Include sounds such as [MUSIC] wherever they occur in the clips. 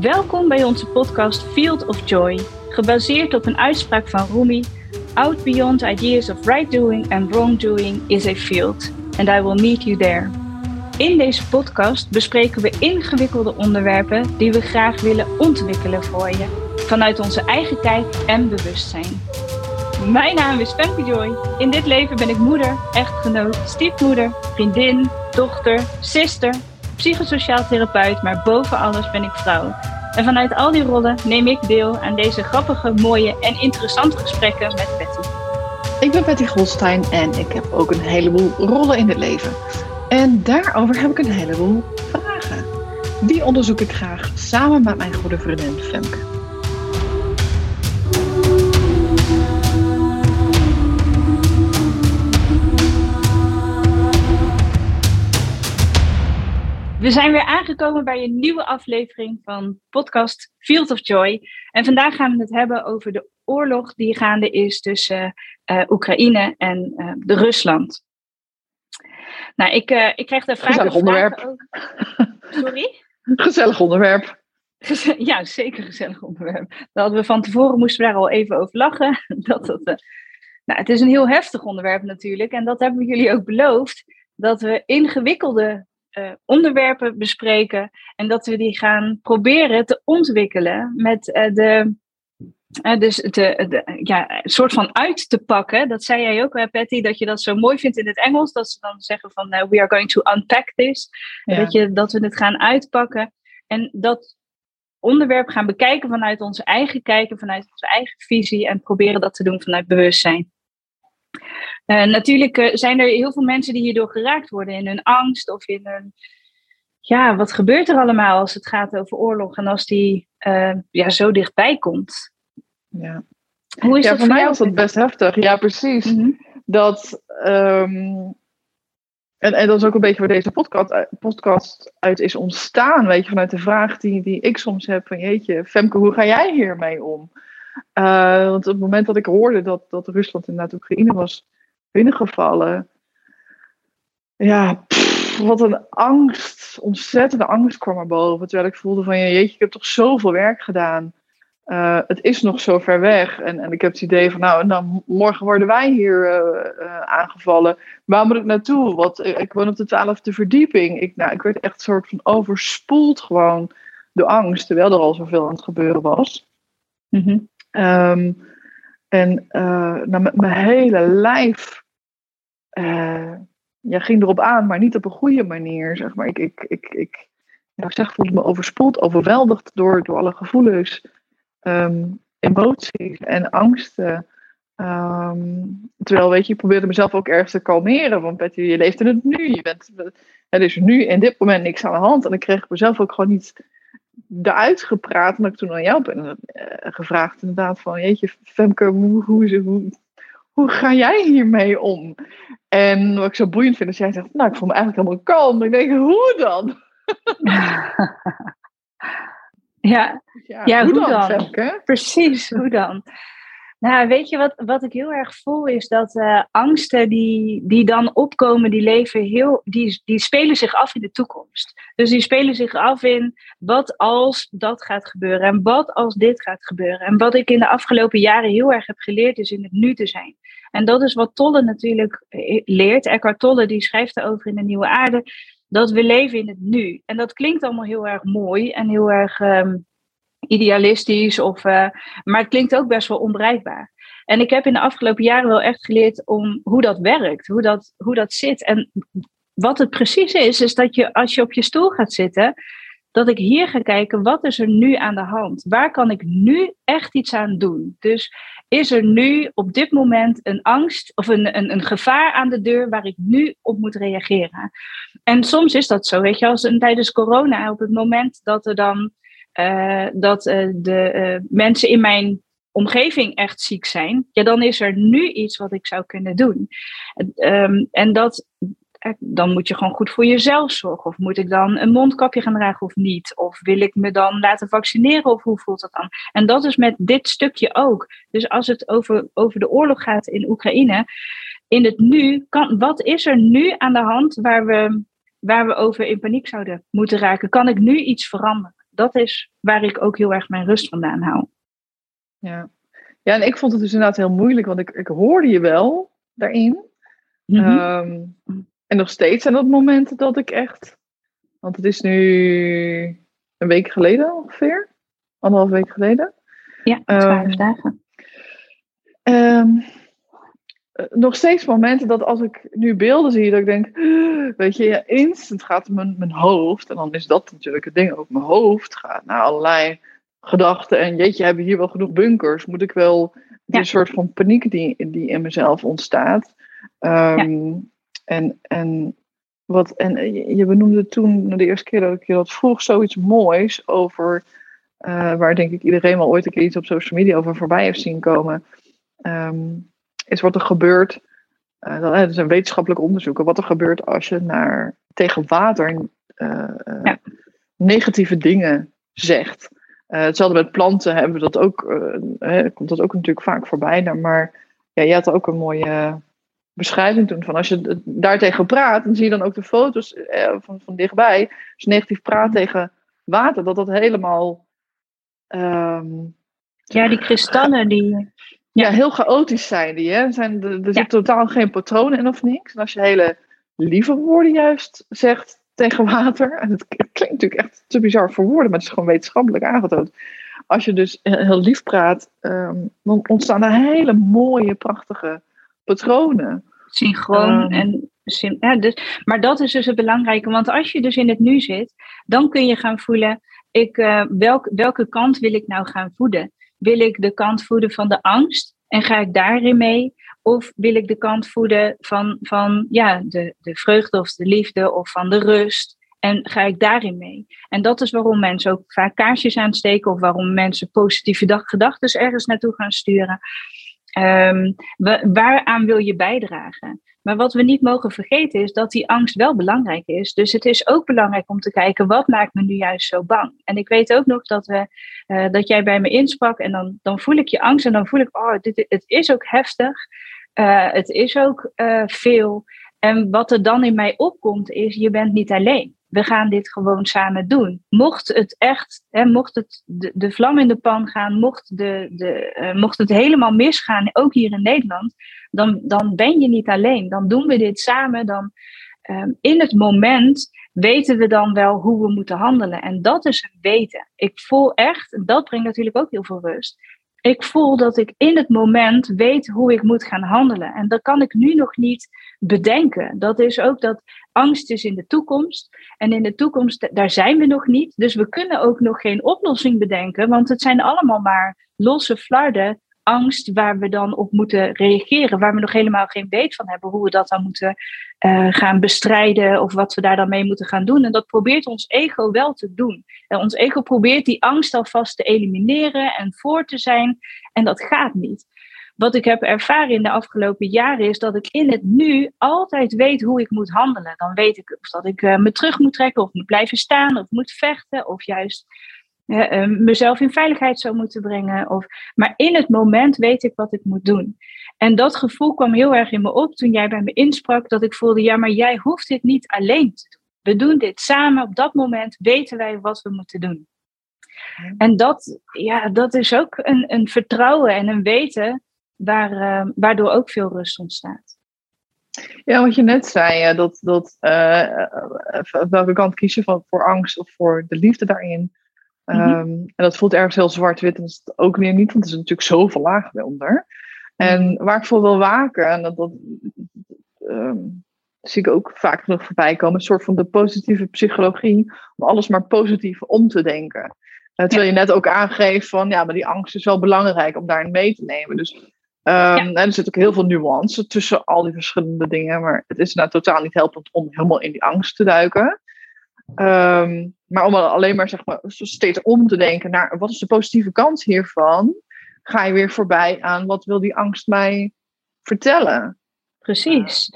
Welkom bij onze podcast Field of Joy, gebaseerd op een uitspraak van Rumi: Out beyond ideas of right doing and wrong doing is a field, and I will meet you there. In deze podcast bespreken we ingewikkelde onderwerpen die we graag willen ontwikkelen voor je, vanuit onze eigen kijk en bewustzijn. Mijn naam is Femke Joy. In dit leven ben ik moeder, echtgenoot, stiefmoeder, vriendin, dochter, zuster, psychosociaal therapeut, maar boven alles ben ik vrouw. En vanuit al die rollen neem ik deel aan deze grappige, mooie en interessante gesprekken met Betty. Ik ben Betty Golstein en ik heb ook een heleboel rollen in het leven. En daarover heb ik een heleboel vragen. Die onderzoek ik graag samen met mijn goede vriendin Femke. We zijn weer aangekomen bij een nieuwe aflevering van podcast Field of Joy. En vandaag gaan we het hebben over de oorlog die gaande is tussen uh, Oekraïne en uh, de Rusland. Nou, ik, uh, ik krijg daar vragen Gezellig onderwerp. Over. Sorry? Gezellig onderwerp. Ja, zeker gezellig onderwerp. Dat hadden we van tevoren moesten we daar al even over lachen. [LAUGHS] Dat, dat, nou, het is een heel heftig onderwerp natuurlijk. En dat hebben we jullie ook beloofd. Dat we ingewikkelde uh, onderwerpen bespreken en dat we die gaan proberen te ontwikkelen met uh, de. Uh, dus de, de, ja, een soort van uit te pakken. Dat zei jij ook, Patty, dat je dat zo mooi vindt in het Engels. Dat ze dan zeggen van we are going to unpack this. Ja. Dat, je, dat we het gaan uitpakken. En dat onderwerp gaan bekijken vanuit onze eigen kijken, vanuit onze eigen visie. En proberen dat te doen vanuit bewustzijn. Uh, natuurlijk uh, zijn er heel veel mensen die hierdoor geraakt worden in hun angst of in hun. Ja, wat gebeurt er allemaal als het gaat over oorlog en als die uh, ja, zo dichtbij komt? Ja, Hoe is ja, dat voor mij was dat best heftig. Ja, precies. Mm -hmm. Dat. Um, en, en dat is ook een beetje waar deze podcast, podcast uit is ontstaan. Weet je, vanuit de vraag die, die ik soms heb: van jeetje, Femke, hoe ga jij hiermee om? Uh, want op het moment dat ik hoorde dat, dat Rusland inderdaad Oekraïne was binnengevallen. Ja, wat een angst, ontzettende angst kwam er boven. Terwijl ik voelde van, jeetje, ik heb toch zoveel werk gedaan. Uh, het is nog zo ver weg. En, en ik heb het idee van, nou, nou morgen worden wij hier uh, aangevallen. Waar moet ik naartoe? Want ik woon op de twaalfde verdieping. Ik, nou, ik werd echt soort van overspoeld gewoon door angst. Terwijl er al zoveel aan het gebeuren was. Mm. Um, en nou, mijn hele lijf uh, ja, ging erop aan, maar niet op een goede manier. Zeg maar. Ik, ik, ik, ik, ik zeg, voelde me overspoeld, overweldigd door, door alle gevoelens, um, emoties en angsten. Um, terwijl, weet je, ik probeerde mezelf ook ergens te kalmeren. Want Betty, je leeft in het nu. Je bent, er is nu in dit moment niks aan de hand. En dan kreeg ik mezelf ook gewoon niet eruit gepraat. En ik toen aan jou ben uh, gevraagd, inderdaad, van jeetje, Femke, hoe, hoe, hoe, hoe ga jij hiermee om? En wat ik zo boeiend vind, is jij zegt, nou, ik voel me eigenlijk helemaal kalm. Ik denk, hoe dan? [LAUGHS] ja, ja, ja hoe, hoe, dan? dan? Precies, hoe dan? Nou, weet je wat, wat ik heel erg voel is dat uh, angsten die, die dan opkomen, die leven heel, die, die spelen zich af in de toekomst. Dus die spelen zich af in wat als dat gaat gebeuren en wat als dit gaat gebeuren. En wat ik in de afgelopen jaren heel erg heb geleerd is in het nu te zijn. En dat is wat Tolle natuurlijk eh, leert. Eckhart Tolle die schrijft erover in de Nieuwe Aarde, dat we leven in het nu. En dat klinkt allemaal heel erg mooi en heel erg... Um, idealistisch, of, uh, maar het klinkt ook best wel onbereikbaar. En ik heb in de afgelopen jaren wel echt geleerd om hoe dat werkt, hoe dat, hoe dat zit. En wat het precies is, is dat je als je op je stoel gaat zitten, dat ik hier ga kijken, wat is er nu aan de hand? Waar kan ik nu echt iets aan doen? Dus is er nu op dit moment een angst of een, een, een gevaar aan de deur waar ik nu op moet reageren? En soms is dat zo, weet je, als een, tijdens corona, op het moment dat er dan uh, dat uh, de uh, mensen in mijn omgeving echt ziek zijn, ja, dan is er nu iets wat ik zou kunnen doen. En dat, dan moet je gewoon goed voor jezelf zorgen. Of moet ik dan een mondkapje gaan dragen of niet? Of wil ik me dan laten vaccineren of hoe voelt dat dan? En dat is met dit stukje ook. Dus als het over, over de oorlog gaat in Oekraïne, in het nu, kan, wat is er nu aan de hand waar we, waar we over in paniek zouden moeten raken? Kan ik nu iets veranderen? Dat is waar ik ook heel erg mijn rust vandaan haal. Ja, ja en ik vond het dus inderdaad heel moeilijk, want ik, ik hoorde je wel daarin. Mhm. Ehm, en nog steeds zijn dat momenten dat ik echt, want het is nu een week geleden ongeveer, anderhalf week geleden. Ja, twaalf um, dagen. Um, nog steeds momenten dat als ik nu beelden zie, dat ik denk, weet je, ja, instant gaat mijn, mijn hoofd, en dan is dat natuurlijk het ding ook, mijn hoofd gaat naar allerlei gedachten en jeetje, hebben hier wel genoeg bunkers? Moet ik wel, ja. een soort van paniek die, die in mezelf ontstaat. Um, ja. En, en, wat, en je benoemde toen de eerste keer dat ik je dat vroeg zoiets moois over, uh, waar denk ik iedereen wel ooit een keer iets op social media over voorbij heeft zien komen. Um, is wat er gebeurt. Uh, dat is een wetenschappelijk onderzoek. Wat er gebeurt als je naar, tegen water uh, ja. negatieve dingen zegt. hetzelfde met planten hebben we dat ook, komt dat ook natuurlijk vaak voorbij. Maar ja, je had ook een mooie beschrijving toen. Van als je daartegen praat, dan zie je dan ook de foto's van, van dichtbij. Als je negatief praat tegen water, dat dat helemaal. Um, ja, die kristallen die ja, heel chaotisch zijn die. Hè? Zijn, er, er zit totaal geen patroon in of niks. En als je hele lieve woorden juist zegt tegen water. En het klinkt natuurlijk echt te bizar voor woorden, maar het is gewoon wetenschappelijk aangetoond. Als je dus heel lief praat, ehm, dan ontstaan er hele mooie, prachtige patronen. Synchroon um, en ja, dus, maar dat is dus het belangrijke, want als je dus in het nu zit, dan kun je gaan voelen, ik, uh, welk, welke kant wil ik nou gaan voeden? Wil ik de kant voeden van de angst en ga ik daarin mee? Of wil ik de kant voeden van, van ja, de, de vreugde of de liefde of van de rust? En ga ik daarin mee? En dat is waarom mensen ook vaak kaarsjes aansteken of waarom mensen positieve gedachten ergens naartoe gaan sturen. Um, waaraan wil je bijdragen? Maar wat we niet mogen vergeten is dat die angst wel belangrijk is. Dus het is ook belangrijk om te kijken wat maakt me nu juist zo bang. En ik weet ook nog dat, we, uh, dat jij bij me insprak en dan, dan voel ik je angst en dan voel ik, oh, dit, het is ook heftig. Uh, het is ook uh, veel. En wat er dan in mij opkomt is, je bent niet alleen we gaan dit gewoon samen doen. Mocht het echt, hè, mocht het de, vlam in de pan gaan, mocht, de, de, uh, mocht het helemaal misgaan, ook hier in Nederland, dan, dan ben je niet alleen. Dan doen we dit samen. Dan, um, in het moment weten we dan wel hoe we moeten handelen. En dat is een weten. Ik voel echt, dat brengt natuurlijk ook heel veel rust. Ik voel dat ik in het moment weet hoe ik moet gaan handelen. En dat kan ik nu nog niet bedenken. Dat is ook dat angst is in de toekomst. En in de toekomst, daar zijn we nog niet. Dus we kunnen ook nog geen oplossing bedenken. Want het zijn allemaal maar losse flarden angst waar we dan op moeten reageren, waar we nog helemaal geen weet van hebben hoe we dat dan moeten uh, gaan bestrijden of wat we daar dan mee moeten gaan doen. En dat probeert ons ego wel te doen. En ons ego probeert die angst alvast te elimineren en voor te zijn en dat gaat niet. Wat ik heb ervaren in de afgelopen jaren is dat ik in het nu altijd weet hoe ik moet handelen. Dan weet ik of dat ik uh, me terug moet trekken of moet blijven staan of moet vechten of juist uh, mezelf in veiligheid zou moeten brengen. Of, maar in het moment weet ik wat ik moet doen. En dat gevoel kwam heel erg in me op toen jij bij me insprak, dat ik voelde, ja, maar jij hoeft dit niet alleen te doen. We doen dit samen. Op dat moment weten wij wat we moeten doen. En dat, ja, dat is ook een, een vertrouwen en een weten waar, uh, waardoor ook veel rust ontstaat. Ja, wat je net zei, dat, dat uh, welke kant kiezen van, voor angst of voor de liefde daarin. Mhm. Ehm, en dat voelt ergens heel zwart-wit en dat is het ook weer niet, want er is natuurlijk zoveel lagen onder. En mhm. waar ik voor wil waken, en dat, dat um, zie ik ook vaak nog voorbij komen, een soort van de positieve psychologie, om alles maar positief om te denken. Uh, terwijl je net ook aangeeft van, ja, maar die angst is wel belangrijk om daarin mee te nemen. Dus um, en er zit ook heel veel nuance tussen al die verschillende dingen, maar het is nou totaal niet helpend om helemaal in die angst te duiken. Um, maar om alleen maar, zeg maar steeds om te denken naar wat is de positieve kant hiervan, ga je weer voorbij aan wat wil die angst mij vertellen. Precies.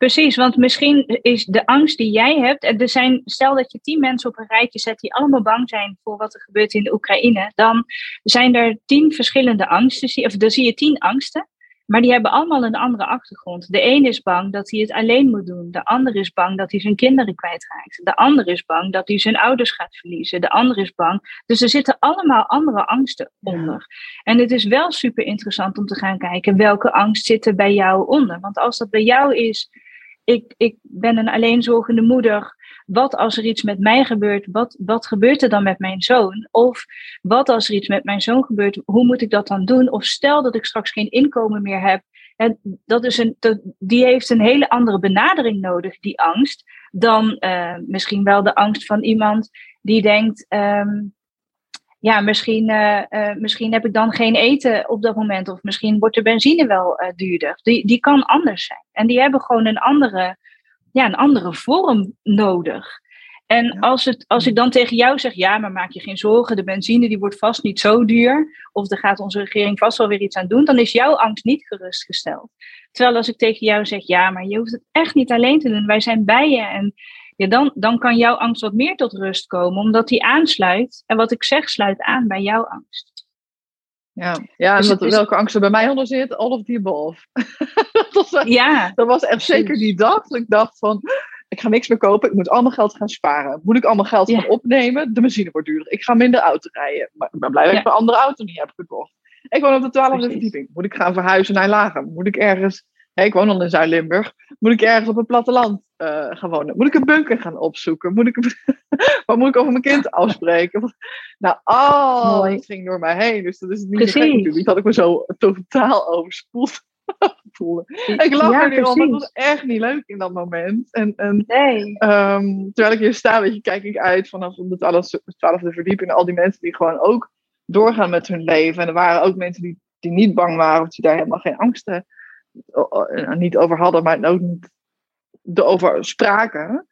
Precies, want misschien is de angst die jij hebt, er zijn, stel dat je tien mensen op een rijtje zet die allemaal bang zijn voor wat er gebeurt in de Oekraïne, dan zijn er tien verschillende angsten, of dan zie je tien angsten. Maar die hebben allemaal een andere achtergrond. De een is bang dat hij het alleen moet doen. De ander is bang dat hij zijn kinderen kwijtraakt. De ander is bang dat hij zijn ouders gaat verliezen. De ander is bang. Dus er zitten allemaal andere angsten onder. En het is wel super interessant om te gaan kijken welke angst zit er bij jou onder. Want als dat bij jou is, ik, ik ben een alleenzorgende moeder wat als er iets met mij gebeurt, wat, wat gebeurt er dan met mijn zoon? Of wat als er iets met mijn zoon gebeurt, hoe moet ik dat dan doen? Of stel dat ik straks geen inkomen meer heb. En dat is een, die heeft een hele andere benadering nodig, die angst, dan uh, misschien wel de angst van iemand die denkt. Um, ja, misschien, uh, uh, misschien heb ik dan geen eten op dat moment. Of misschien wordt de benzine wel uh, duurder. Die, die kan anders zijn. En die hebben gewoon een andere ja, een andere vorm nodig. En als, het, als ik dan tegen jou zeg, ja, maar maak je geen zorgen, de benzine die wordt vast niet zo duur, of er gaat onze regering vast wel weer iets aan doen, dan is jouw angst niet gerustgesteld. Terwijl als ik tegen jou zeg, ja, maar je hoeft het echt niet alleen te doen, wij zijn bij je. En ja, dan, dan kan jouw angst wat meer tot rust komen, omdat die aansluit. En wat ik zeg, sluit aan bij jouw angst. Ja, ja en dus welke angst er bij mij onder zit, all of the above. [LAUGHS] dat, was, ja, dat was echt zeker die dag dat ik dacht van, ik ga niks meer kopen, ik moet allemaal geld gaan sparen. Moet ik allemaal geld gaan opnemen? De benzine wordt duurder. Ik ga minder auto rijden. Maar ik ben blij dat ik mijn andere auto niet heb gekocht. Ik woon op de twaalfde verdieping. Moet ik gaan verhuizen naar Lager? Moet ik ergens ik woon al in Zuid-Limburg. Moet ik ergens op het platteland uh, gaan wonen? Moet ik een bunker gaan opzoeken? Moet ik, [LAUGHS] wat moet ik over mijn kind afspreken? Nou, alles ging door mij heen. Dus dat is niet precies. natuurlijk. Niet dat ik me zo totaal overspoeld [LAUGHS] voelde. Ik lag er nu al, maar het was echt niet leuk in dat moment. En, en nee. um, terwijl ik hier sta, weet je, kijk ik uit vanaf de twaalfde verdieping. Al die mensen die gewoon ook doorgaan met hun leven. En er waren ook mensen die, die niet bang waren, of die daar helemaal geen angsten niet over hadden, maar ook niet erover spraken.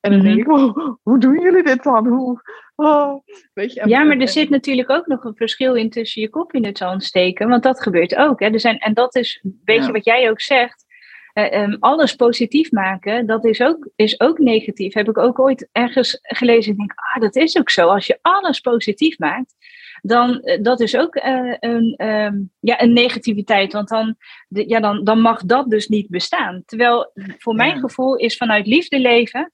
En dan denk mhm. ik, hoe doen jullie dit dan? Hoe, oh, weet je, ja, maar er zit natuurlijk ook nog een verschil in tussen je kop in het zand steken. Want dat gebeurt ook. Hè. Er zijn, en dat is een beetje wat jij ook zegt. Uh, alles positief maken, dat is ook, is ook negatief. Heb ik ook ooit ergens gelezen. Ik denk, ah, dat is ook zo. Als je alles positief maakt, dan uh, dat is ook uh, een, um, ja, een negativiteit. Want dan, de, ja, dan, dan mag dat dus niet bestaan. Terwijl voor mijn gevoel is vanuit liefde leven.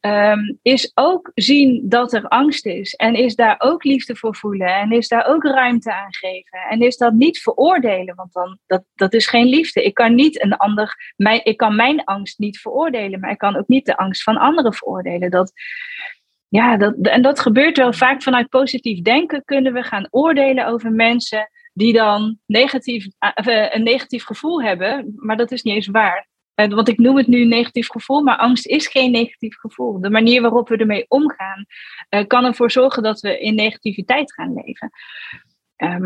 Um, is ook zien dat er angst is. En is daar ook liefde voor voelen. En is daar ook ruimte aan geven. En is dat niet veroordelen. Want dan, dat, dat is geen liefde. Ik kan niet een ander. Mijn, ik kan mijn angst niet veroordelen. Maar ik kan ook niet de angst van anderen veroordelen. Dat, ja, dat, en dat gebeurt wel vaak vanuit positief denken. Kunnen we gaan oordelen over mensen die dan negatief, uh, een negatief gevoel hebben. Maar dat is niet eens waar. Want ik noem het nu negatief gevoel, maar angst is geen negatief gevoel. De manier waarop we ermee omgaan uh, kan ervoor zorgen dat we in negativiteit gaan leven.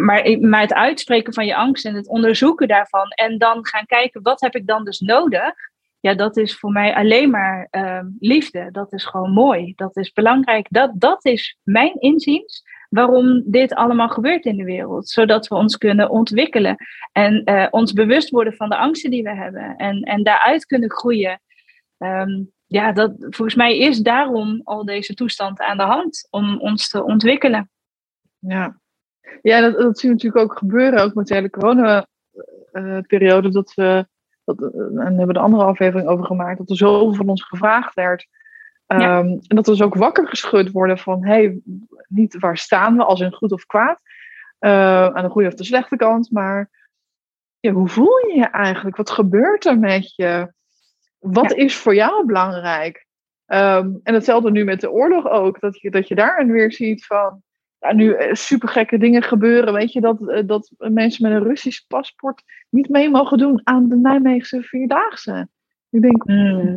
maar, maar het uitspreken van je angst en het onderzoeken daarvan en dan gaan kijken wat heb ik dan dus nodig ja, dat is voor mij alleen maar uh, liefde. Dat is gewoon mooi. Dat is belangrijk. Dat, dat is mijn inziens waarom dit allemaal gebeurt in de wereld. Zodat we ons kunnen ontwikkelen en uh, ons bewust worden van de angsten die we hebben. En, en daaruit kunnen groeien. Um, ja, dat, volgens mij is daarom al deze toestand aan de hand. Om ons te ontwikkelen. Ja, ja dat, dat zie je natuurlijk ook gebeuren. Ook met de hele corona-periode. Eh, dat we dat, eh, en daar hebben we de andere aflevering over gemaakt, dat er zoveel van ons gevraagd werd. Ehm, en dat we dus ook wakker geschud worden van, hé, hey, niet waar staan we als in goed of kwaad, uh, aan de goede of de slechte kant, maar ja, hoe voel je je eigenlijk? Wat gebeurt er met je? Wat is voor jou belangrijk? Um, en hetzelfde nu met de oorlog ook, dat je, dat je daar weer ziet van, nu eh, super gekke dingen gebeuren. Weet je dat, eh, dat mensen met een Russisch paspoort niet mee mogen doen aan de Nijmeegse Vierdaagse. Ik denk, hmm.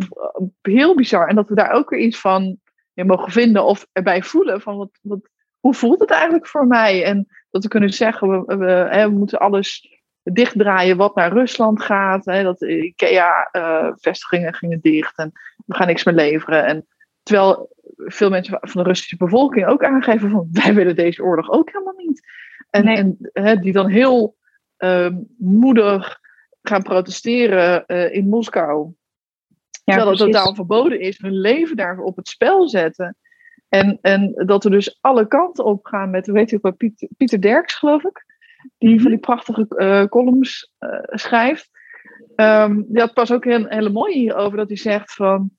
heel bizar. En dat we daar ook weer iets van ja, mogen vinden of erbij voelen. Van wat, wat, hoe voelt het eigenlijk voor mij? En dat we kunnen zeggen, we, we, hè, we moeten alles dichtdraaien wat naar Rusland gaat. Hè, dat IKEA-vestigingen eh, gingen dicht en we gaan niks meer leveren. En terwijl veel mensen van de Russische bevolking ook aangeven van [LAUGHS] wij willen deze oorlog ook helemaal niet. En, en hè, die dan heel uh, moedig gaan protesteren uh, in Moskou. Ja, terwijl het totaal verboden is, hun leven daar op het spel zetten. En, en dat we dus alle kanten op gaan met, weet je wel, Pieter, Pieter Derks geloof ik. die mhm. van die prachtige uh, columns uh, schrijft. Um, die had pas ook een hele mooie hierover, dat hij zegt van,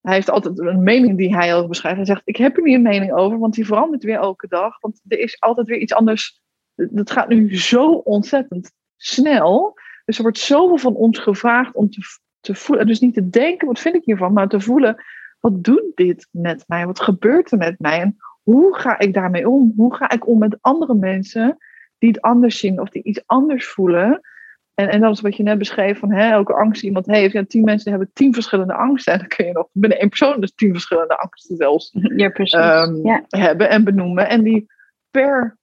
hij heeft altijd een mening die hij over beschrijft. Hij zegt, ik heb er niet een mening over, want die verandert weer elke dag. Want er is altijd weer iets anders. Dat gaat nu zo ontzettend snel. Dus er wordt zoveel van ons gevraagd om te, te voelen. Dus niet te denken, wat vind ik hiervan, maar te voelen, wat doet dit met mij? Wat gebeurt er met mij? En hoe ga ik daarmee om? Hoe ga ik om met andere mensen die het anders zien of die iets anders voelen? En, en dat is wat je net beschreef van hè, elke angst die iemand heeft. Ja, tien mensen hebben tien verschillende angsten. En dan kun je nog binnen één persoon dus tien verschillende angsten zelfs ja, precies. Um, ja. hebben en benoemen. En die per,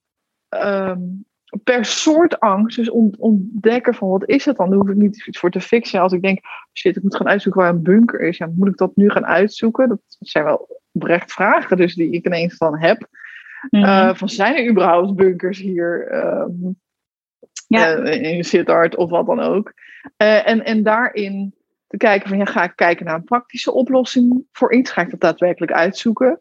um, per soort angst dus ontdekken van wat is het dan? Daar hoef ik niet iets voor te fixen. Als ik denk, shit, ik moet gaan uitzoeken waar een bunker is. Ja, moet ik dat nu gaan uitzoeken? Dat zijn wel oprecht vragen dus die ik ineens van heb. Mm -hmm. uh, van zijn er überhaupt bunkers hier? Um, ja. Uh, in of wat dan ook. Uh, en, en daarin te kijken van, ja, ga ik kijken naar een praktische oplossing voor iets? Ga ik dat daadwerkelijk uitzoeken?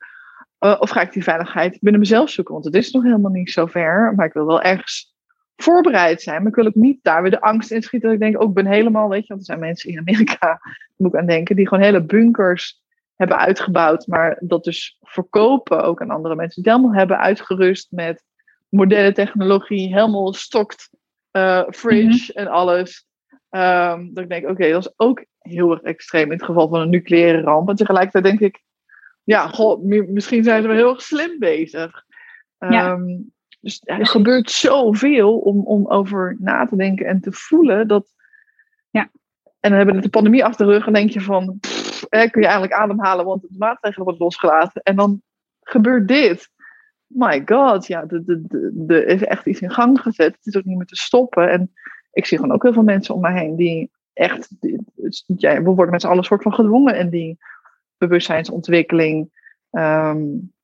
Uh, of ga ik die veiligheid binnen mezelf zoeken? Want het is nog helemaal niet zo ver, maar ik wil wel ergens voorbereid zijn. Maar ik wil ook niet daar weer de angst in schieten. Dat ik denk, ook oh, ben helemaal, weet je, want er zijn mensen in Amerika, [LAUGHS] moet ik aan denken, die gewoon hele bunkers hebben uitgebouwd, maar dat dus verkopen ook aan andere mensen. Die helemaal hebben uitgerust met moderne technologie, helemaal stokt uh, fridge mhm. en alles. Um, dat ik denk, oké, dat is ook heel erg extreem in het geval van een nucleaire ramp. En tegelijkertijd denk ik, ja, goh, misschien zijn ze wel heel erg slim bezig. Um, Dus er gebeurt zoveel om, om over na te denken en te voelen. Dat, ja. En dan hebben we de pandemie achter de rug en denk je van, kun je eigenlijk ademhalen, want de maatregelen worden losgelaten. En dan gebeurt dit my god, ja, er is echt iets in gang gezet. Het is ook niet meer te stoppen. En ik zie gewoon ook heel veel mensen om me heen die echt, ja, we worden met z'n allen soort van gedwongen in die bewustzijnsontwikkeling. Um,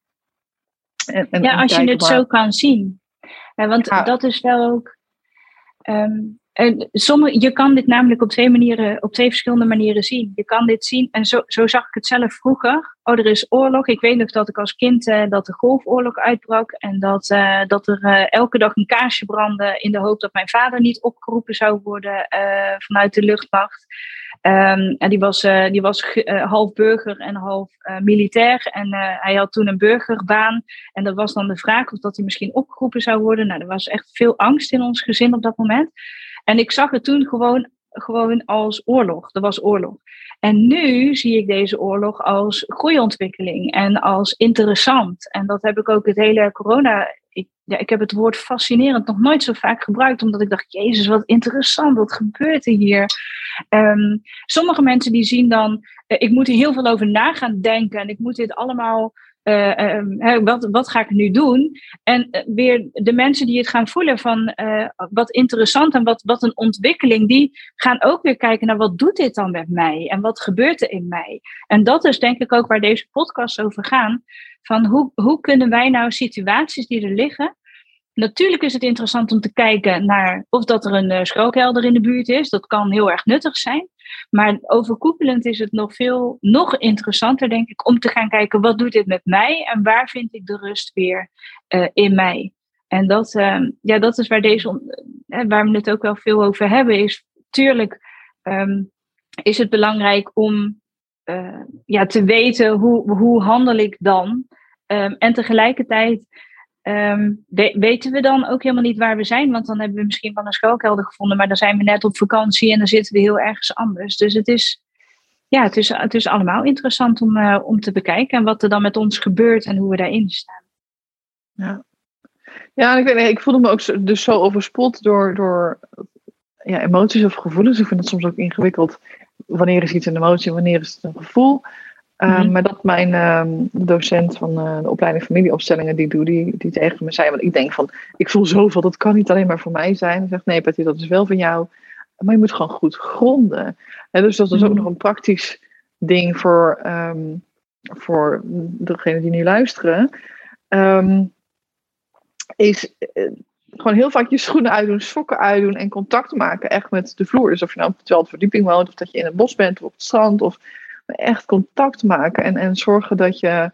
en, en, ja, als je het zo kan zien. Ja, want dat is wel ook. Um, en sommige, je kan dit namelijk op twee manieren, op twee verschillende manieren zien. Je kan dit zien, en zo, zo zag ik het zelf vroeger. Oh, er is oorlog. Ik weet nog dat ik als kind uh, dat de golfoorlog uitbrak. En dat, uh, dat er uh, elke dag een kaarsje brandde in de hoop dat mijn vader niet opgeroepen zou worden vanuit de luchtmacht. Um, en die was, die was half burger en half militair. En hij had toen een burgerbaan. En dat was dan de vraag of dat hij misschien opgeroepen zou worden. Nou, er was echt veel angst in ons gezin op dat moment. En ik zag het toen gewoon, gewoon als oorlog. Er was oorlog. En nu zie ik deze oorlog als groeiontwikkeling en als interessant. En dat heb ik ook het hele corona. Ja, ik heb het woord fascinerend nog nooit zo vaak gebruikt, omdat ik dacht: Jezus, wat interessant, wat gebeurt er hier? Um, sommige mensen die zien dan: uh, ik moet er heel veel over na gaan denken en ik moet dit allemaal uh, wat, wat ga ik nu doen? En uh, weer de mensen die het gaan voelen van wat interessant en wat, wat een ontwikkeling, die gaan ook weer kijken naar wat doet dit dan met mij en wat gebeurt er in mij? En dat is denk ik ook waar deze podcast over gaan. Van hoe, hoe kunnen wij nou situaties die er liggen, Natuurlijk is het interessant om te kijken naar of dat er een uh, schrookhelder in de buurt is. Dat kan heel erg nuttig zijn. Maar overkoepelend is het nog veel nog interessanter, denk ik, om te gaan kijken wat doet dit met mij en waar vind ik de rust weer uh, in mij. En dat, uh, ja, dat is waar, deze, waar we het ook wel veel over hebben. Is tuurlijk um, is het belangrijk om ja, te weten hoe, hoe handel ik dan. Um, en tegelijkertijd Um, weten we dan ook helemaal niet waar we zijn? Want dan hebben we misschien wel een schuilkelder gevonden, maar dan zijn we net op vakantie en dan zitten we heel ergens anders. Dus het is, ja, het is, het is allemaal interessant om, uh, om te bekijken en wat er dan met ons gebeurt en hoe we daarin staan. Ja, ja ik, ik voelde me ook dus zo overspot door, door ja, emoties of gevoelens. Ik vind het soms ook ingewikkeld. Wanneer is iets een emotie, wanneer is het een gevoel? Uh, mm Maar dat mijn uh, docent van uh, de opleiding familieopstellingen die doet, die, die tegen me zei, want ik denk van, ik voel zoveel, dat kan niet alleen maar voor mij zijn. Hij zegt, nee Patty, dat is wel van jou, maar je moet gewoon goed gronden. En dus dat is ook mhm. nog een praktisch ding voor, um, voor degenen die nu luisteren. Um, is uh, gewoon heel vaak je schoenen uitdoen, sokken uitdoen en contact maken echt met de vloer. Dus of je nou op de verdieping woont, of dat je in het bos bent, of op het strand, of echt contact maken en, en zorgen dat je.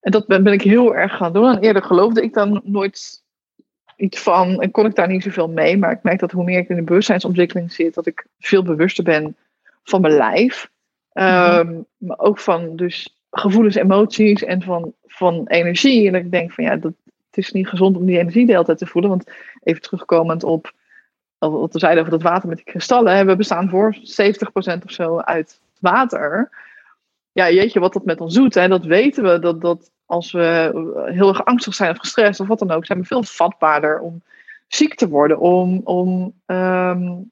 En dat ben, ben ik heel erg gaan doen. En eerder geloofde ik dan nooit iets van. En kon ik daar niet zoveel mee. Maar ik merk dat hoe meer ik in de bewustzijnsontwikkeling zit, dat ik veel bewuster ben van mijn lijf. Um, Maar ook van dus gevoelens, emoties en van, van energie. En ik denk van ja, dat, het is niet gezond om die energie de hele tijd te voelen. Want even terugkomend op wat we zeiden over dat water met die kristallen. We bestaan voor 70% of zo uit water. Ja, jeetje, wat dat met ons doet. Hè? Dat weten we. Dat, dat als we heel erg angstig zijn of gestrest of wat dan ook, zijn we veel vatbaarder om ziek te worden. Om, om um,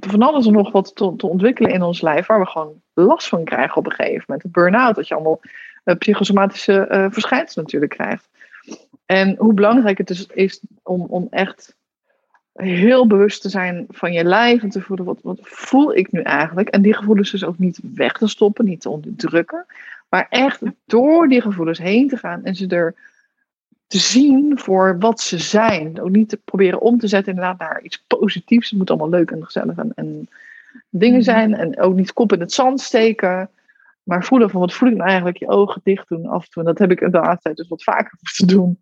van alles en nog wat te, te, ontwikkelen in ons lijf, waar we gewoon last van krijgen op een gegeven moment. Een burn-out, dat je allemaal uh, psychosomatische uh, verschijnselen natuurlijk krijgt. En hoe belangrijk het dus is om, om echt heel bewust te zijn van je lijf en te voelen wat, wat voel ik nu eigenlijk. En die gevoelens dus ook niet weg te stoppen, niet te onderdrukken, maar echt door die gevoelens heen te gaan en ze er te zien voor wat ze zijn. Ook niet te proberen om te zetten inderdaad naar iets positiefs. Het moet allemaal leuk en gezellig en, en dingen mhm. zijn. En ook niet kop in het zand steken. Maar voelen van wat voel ik nou eigenlijk? Je ogen dicht doen af en toe. En dat heb ik in de laatste tijd dus wat vaker moeten doen.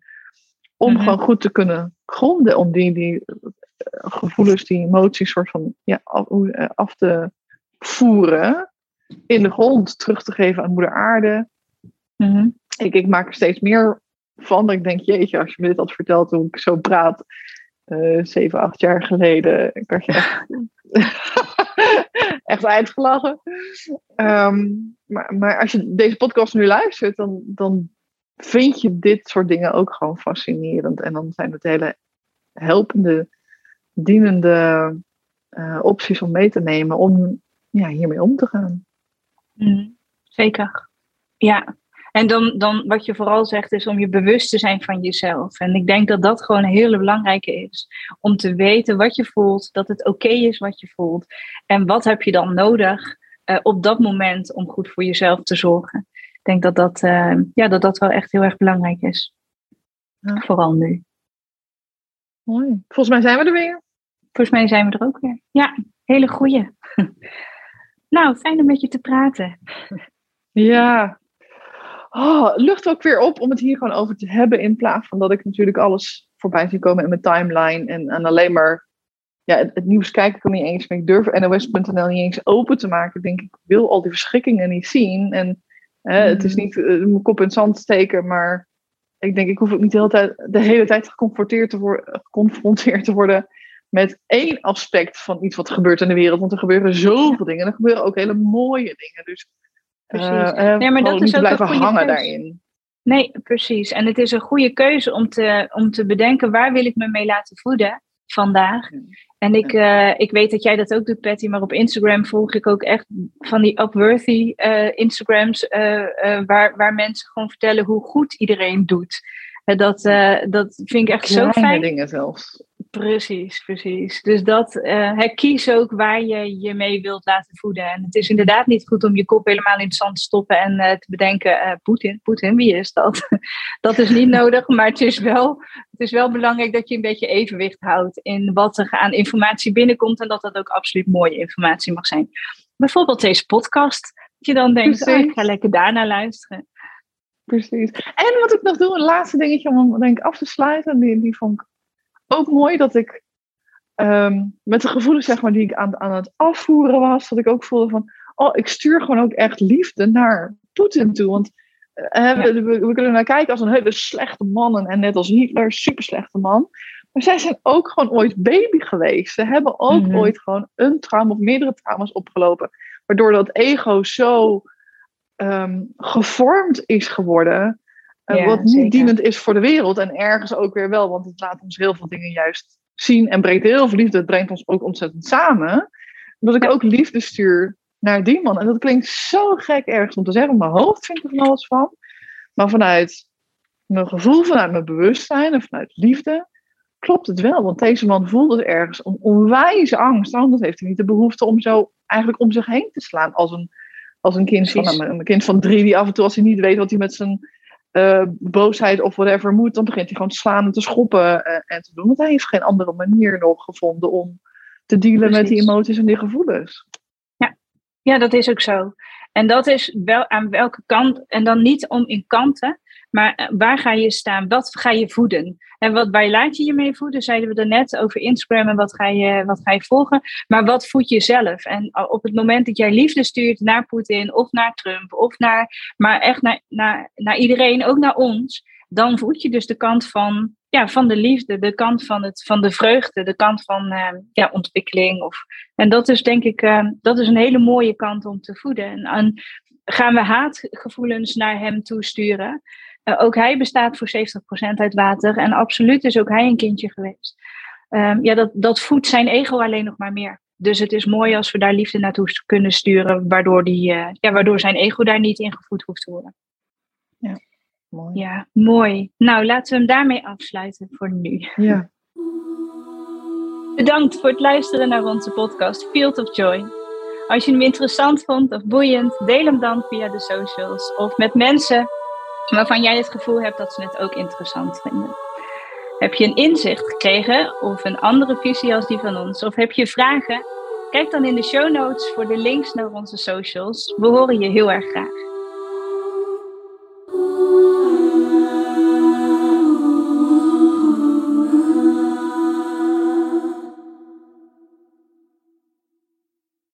Om mhm. gewoon goed te kunnen gronden. Om die, die gevoelens, die emoties soort van ja, af, eh, af te voeren. In de grond terug te geven aan moeder aarde. Mhm. ik, ik maak er steeds meer van. Ik denk, jeetje, als je me dit had verteld toen ik zo praat. Uh, zeven, acht jaar geleden. Ik had je echt, [LAUGHS] echt uitgelachen. Um, maar, maar als je deze podcast nu luistert, dan, dan vind je dit soort dingen ook gewoon fascinerend. En dan zijn het hele helpende, dienende uh, opties om mee te nemen om ja, hiermee om te gaan. Mm, zeker. Ja, en dan, dan wat je vooral zegt is om je bewust te zijn van jezelf. En ik denk dat dat gewoon een hele belangrijke is. Om te weten wat je voelt, dat het oké is wat je voelt. En wat heb je dan nodig uh, op dat moment om goed voor jezelf te zorgen. Ik denk dat dat, uh, ja, dat, dat wel echt heel erg belangrijk is. Ja. Vooral nu. Mooi. Volgens mij zijn we er weer. Volgens mij zijn we er ook weer. Ja, hele goeie. [LAUGHS] nou, fijn om met je te praten. Ja, oh, lucht ook weer op om het hier gewoon over te hebben. In plaats van dat ik natuurlijk alles voorbij zie komen in mijn timeline. En, en alleen maar ja, het, nieuws kijken kan niet eens. Maar ik durf NOS.nl niet eens open te maken. Ik denk, ik wil al die verschrikkingen niet zien. En het is mm. niet uh, mijn kop in het zand steken. Maar ik denk, ik hoef ook niet de hele tijd, de hele tijd geconfronteerd, te worden, geconfronteerd te worden met één aspect van iets wat gebeurt in de wereld. Want er gebeuren zoveel dingen. En er gebeuren ook hele mooie dingen. Dus. Uh, nee, maar dat is ook blijven een hangen daarin. Nee, precies. En het is een goede keuze om te, om te bedenken waar wil ik me mee laten voeden vandaag. En ik, uh, ik weet dat jij dat ook doet, Patty, maar op Instagram volg ik ook echt van die upworthy uh, Instagrams, waar, waar mensen gewoon vertellen hoe goed iedereen doet. dat, dat vind ik echt zo fijn. dingen zelfs. Precies, precies. Dus dat uh, kies ook waar je je mee wilt laten voeden. En het is inderdaad niet goed om je kop helemaal in het zand te stoppen en uh, te bedenken: uh, Poetin, Poetin, wie is dat? [LAUGHS] dat is niet nodig, maar het is, wel, het is wel belangrijk dat je een beetje evenwicht houdt in wat er aan informatie binnenkomt en dat dat ook absoluut mooie informatie mag zijn. Bijvoorbeeld deze podcast. Dat je dan denkt: oh, ik ga lekker daarna luisteren. Precies. En wat ik nog doe, een laatste dingetje om hem denk af te sluiten, die, die vond ik ook mooi dat ik ehm, met de gevoelens zeg maar, die ik aan, aan het afvoeren was, dat ik ook voelde van, oh, ik stuur gewoon ook echt liefde naar Poetin toe. Want uh, we, we, kunnen naar kijken als een hele slechte man en net als Hitler, super slechte man. Maar zij zijn ook gewoon ooit baby geweest. Ze hebben ook mhm. ooit gewoon een trauma of meerdere trauma's opgelopen. Waardoor dat ego zo ehm, gevormd is geworden. Wat niet dienend is voor de wereld en ergens ook weer wel, want het laat ons heel veel dingen juist zien en brengt heel veel liefde. Het brengt ons ook ontzettend samen. Dat ik ook liefde stuur naar die man. En dat klinkt zo gek ergens om te zeggen. Mijn hoofd vindt er van alles van. Maar vanuit mijn gevoel, vanuit mijn bewustzijn en vanuit liefde, klopt het wel. Want deze man voelde het ergens een onwijze angst. Anders heeft hij niet de behoefte om zo eigenlijk om zich heen te slaan. Als een, als een kind, van, een kind van drie die af en toe als hij niet weet wat hij met zijn uh, boosheid of whatever moet, dan begint hij gewoon te slaan en te schoppen uh, en te doen. Want hij heeft geen andere manier nog gevonden om te dealen met die emoties en die gevoelens. Ja. ja, dat is ook zo. En dat is wel aan welke kant, en dan niet om in kanten, Maar eh, waar ga je staan? Wat ga je voeden? En wat, waar laat je je mee voeden? Zeiden we net over Instagram en wat ga, je, wat ga je volgen. Maar wat voed je zelf? En op het moment dat jij liefde stuurt naar Poetin of naar Trump of naar, maar echt naar, naar, naar iedereen, ook naar ons, dan voed je dus de kant van, ja, van de liefde, de kant van, het, van de vreugde, de kant van uh, ja, ontwikkeling. Of, en dat is denk ik, dat is een hele mooie kant om te voeden. En, en gaan we haatgevoelens naar hem toesturen? Uh, ook hij bestaat voor 70% uit water en absoluut is ook hij een kindje geweest. Um, ja, dat, dat voedt zijn ego alleen nog maar meer. Dus het is mooi als we daar liefde naartoe kunnen sturen, waardoor, die, ja, waardoor zijn ego daar niet in gevoed hoeft te worden. Ja. Mooi. Ja, mooi. Nou, laten we hem daarmee afsluiten voor nu. Ja. [LAUGHS] Bedankt voor het luisteren naar onze podcast Field of Joy. Als je hem interessant vond of boeiend, deel hem dan via de socials of met mensen waarvan jij het gevoel hebt dat ze het ook interessant vinden. Heb je een inzicht gekregen of een andere visie als die van ons? Of heb je vragen? Kijk dan in de show notes voor de links naar onze socials. We horen je heel erg graag.